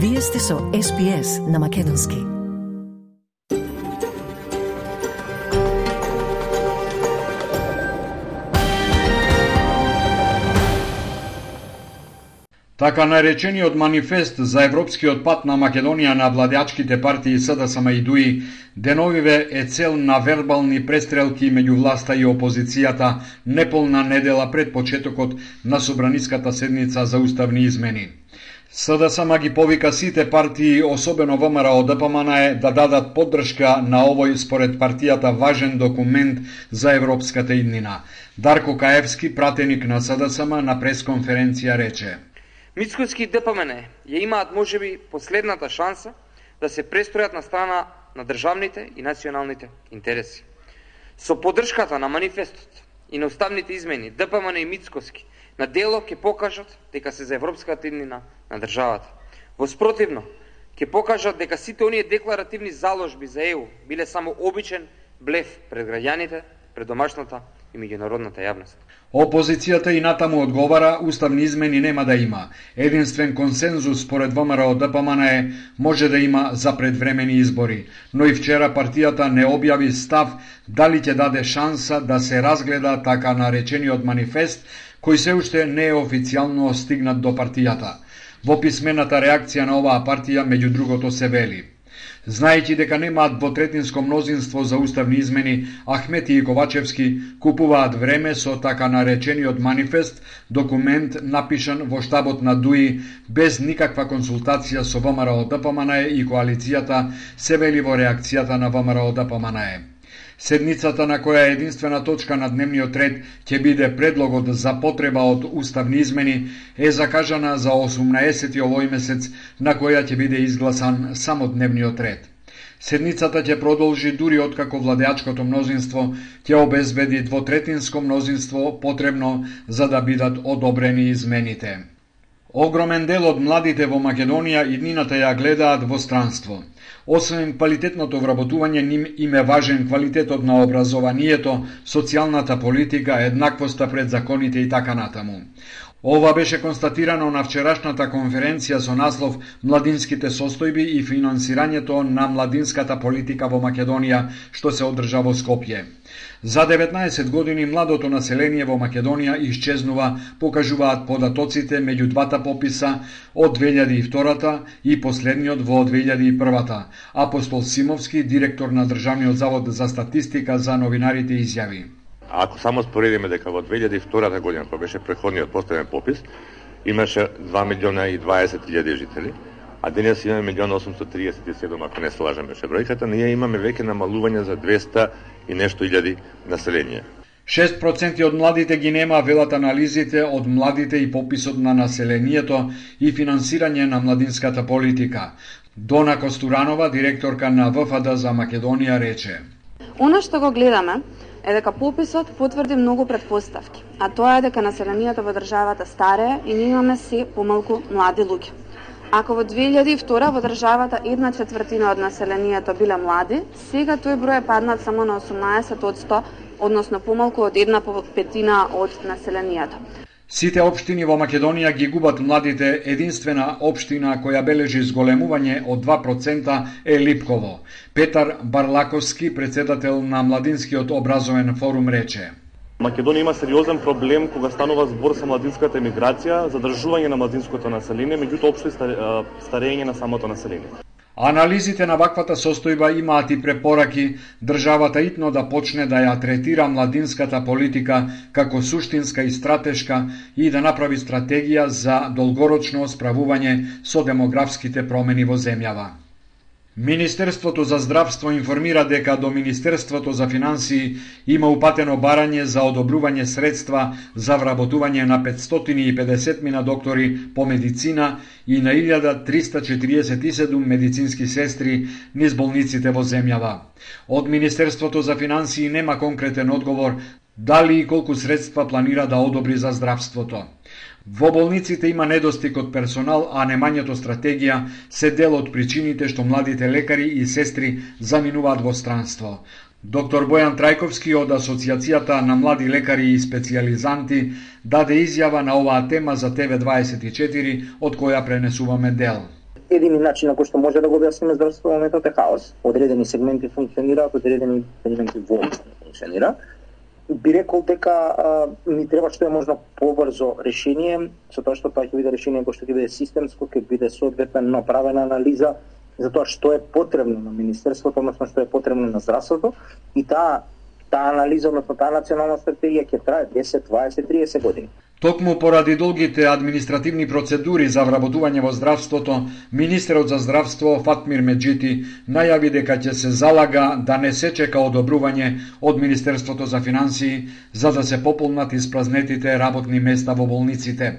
Вие сте со SPS на Македонски. Така наречениот манифест за европскиот пат на Македонија на владеачките партии СДСМ и ДУИ деновиве е цел на вербални престрелки меѓу власта и опозицијата неполна недела пред почетокот на собраниската седница за уставни измени. СДСМ ги повика сите партии, особено ВМРО да ДПМН е да дадат поддршка на овој според партијата важен документ за европската иднина. Дарко Каевски, пратеник на СДСМ на пресконференција рече: Мицкоски ДПМН ја имаат можеби последната шанса да се престројат на страна на државните и националните интереси. Со поддршката на манифестот и на уставните измени ДПМН и Мицкоски на дело ќе покажат дека се за европската иднина на државата. Во спротивно, ќе покажат дека сите оние декларативни заложби за ЕУ биле само обичен блеф пред граѓаните, пред домашната и меѓународната јавност. Опозицијата и натаму одговара уставни измени нема да има. Единствен консензус според ВМРО ДПМН е може да има за предвремени избори, но и вчера партијата не објави став дали ќе даде шанса да се разгледа така наречениот манифест кој се уште не е официјално стигнат до партијата. Во писмената реакција на оваа партија меѓу другото се вели – Знаејќи дека немаат двотретинско мнозинство за уставни измени, Ахмети и Ковачевски купуваат време со така наречениот манифест, документ напишан во штабот на ДУИ без никаква консултација со ВМРО ДПМНЕ и коалицијата, се вели во реакцијата на ВМРО ДПМНЕ. Седницата на која единствена точка на дневниот ред ќе биде предлогот за потреба од уставни измени е закажана за 18 овој месец на која ќе биде изгласан само дневниот ред. Седницата ќе продолжи дури откако владеачкото мнозинство ќе обезбеди двотретинско мнозинство потребно за да бидат одобрени измените. Огромен дел од младите во Македонија иднината ја гледаат во странство. Освен квалитетното вработување, ним им е важен квалитетот на образованието, социјалната политика, еднаквоста пред законите и така натаму. Ова беше констатирано на вчерашната конференција со наслов Младинските состојби и финансирањето на младинската политика во Македонија, што се одржа во Скопје. За 19 години младото население во Македонија исчезнува, покажуваат податоците меѓу двата пописа од 2002 и последниот во 2001. Апостол Симовски, директор на Државниот завод за статистика за новинарите изјави. Ако само споредиме дека во 2002 година, кога беше преходниот последен попис, имаше 2 милиона и 20 илјади жители, а денес имаме 1.837, ако не се лажаме бројката, ние имаме веќе намалување за 200 и нешто илјади население. 6% од младите ги нема велат анализите од младите и пописот на населението и финансирање на младинската политика. Дона Костуранова, директорка на ВФД за Македонија, рече. Она што го гледаме е дека пописот потврди многу предпоставки, а тоа е дека населението во државата старее и ние имаме се помалку млади луѓе. Ако во 2002 во државата една четвртина од населението биле млади, сега тој број е паднат само на 18 од 100, односно помалку од една петина од населението. Сите општини во Македонија ги губат младите, единствена општина која бележи зголемување од 2% е Липково. Петар Барлаковски, председател на Младинскиот образовен форум, рече. Македонија има сериозен проблем кога станува збор со младинската емиграција, задржување на младинското население, меѓутоа општо старење на самото население. Анализите на ваквата состојба имаат и препораки државата итно да почне да ја третира младинската политика како суштинска и стратешка и да направи стратегија за долгорочно справување со демографските промени во земјава. Министерството за здравство информира дека до Министерството за финансии има упатено барање за одобрување средства за вработување на 550 мина доктори по медицина и на 1347 медицински сестри низ болниците во земјава. Од Министерството за финансии нема конкретен одговор дали и колку средства планира да одобри за здравството. Во болниците има недостиг од персонал, а немањето стратегија се дел од причините што младите лекари и сестри заминуваат во странство. Доктор Бојан Трајковски од Асоциацијата на млади лекари и специјализанти даде изјава на оваа тема за ТВ24, од која пренесуваме дел. едини начин на кој што може да го објасниме здравството во моментот е хаос. Одредени сегменти функционираат, одредени сегменти воопшто не функционираат. Би рекол дека а, ни треба што е можно побрзо решение, со тоа што тоа ќе биде решение кој што ќе биде системско, ќе биде соодветна направена анализа за тоа што е потребно на министерството, односно што е потребно на здравството и таа таа анализа, односно таа национална стратегија ќе трае 10, 20, 30 години. Токму поради долгите административни процедури за вработување во здравството, министерот за здравство Фатмир Меджити најави дека ќе се залага да не се чека одобрување од Министерството за финансии за да се пополнат испразнетите работни места во болниците.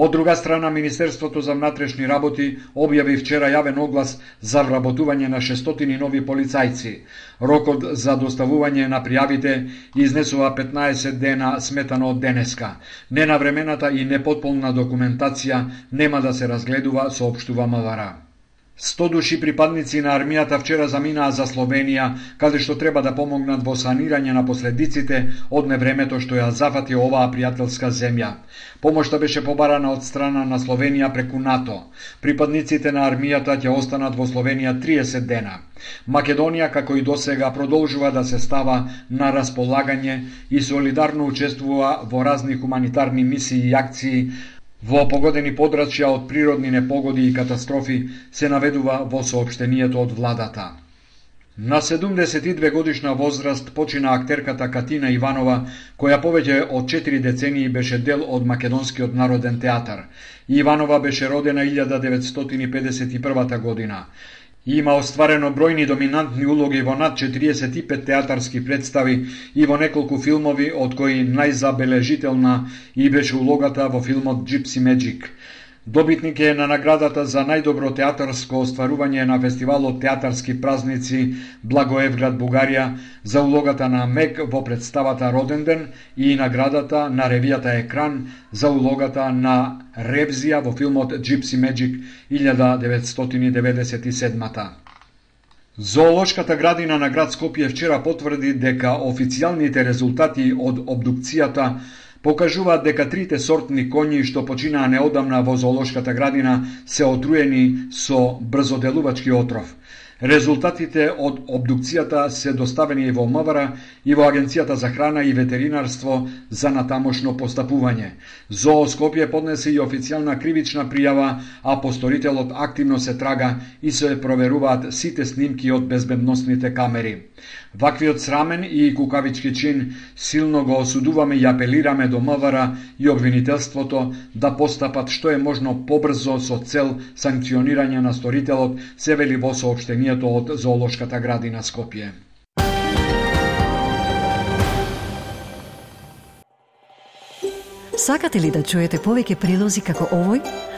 Од друга страна, Министерството за внатрешни работи објави вчера јавен оглас за вработување на 600 нови полицајци. Рокот за доставување на пријавите изнесува 15 дена сметано од денеска. Ненавремената и непотполна документација нема да се разгледува, соопштува МВР. 100 души припадници на армијата вчера заминаа за Словенија, каде што треба да помогнат во санирање на последиците од невремето што ја зафати оваа пријателска земја. Помошта беше побарана од страна на Словенија преку НАТО. Припадниците на армијата ќе останат во Словенија 30 дена. Македонија, како и досега, продолжува да се става на располагање и солидарно учествува во разни хуманитарни мисии и акции Во погодени подрачја од природни непогоди и катастрофи се наведува во соопштението од владата. На 72 годишна возраст почина актерката Катина Иванова, која повеќе од 4 децении беше дел од Македонскиот народен театар. Иванова беше родена 1951 година. Има остварено бројни доминантни улоги во над 45 театарски представи и во неколку филмови, од кои најзабележителна и беше улогата во филмот Gypsy Magic. Добитник е на наградата за најдобро театарско остварување на фестивалот Театарски празници Благоевград, Бугарија, за улогата на Мек во представата Роден ден и наградата на ревијата Екран за улогата на Ревзија во филмот Gypsy Magic 1997 Зоолошката градина на град Скопје вчера потврди дека официјалните резултати од обдукцијата покажуваат дека трите сортни коњи што починаа неодамна во зоолошката градина се отруени со брзоделувачки отров. Резултатите од обдукцијата се доставени во МВР и во Агенцијата за храна и ветеринарство за натамошно постапување. Зоо Скопје поднесе и официјална кривична пријава, а посторителот активно се трага и се проверуваат сите снимки од безбедносните камери. Ваквиот срамен и кукавички чин силно го осудуваме и апелираме до МВР и обвинителството да постапат што е можно побрзо со цел санкционирање на сторителот, се вели во сообштенијето од Зоолошката градина Скопје. Сакате ли да чуете повеќе прилози како овој?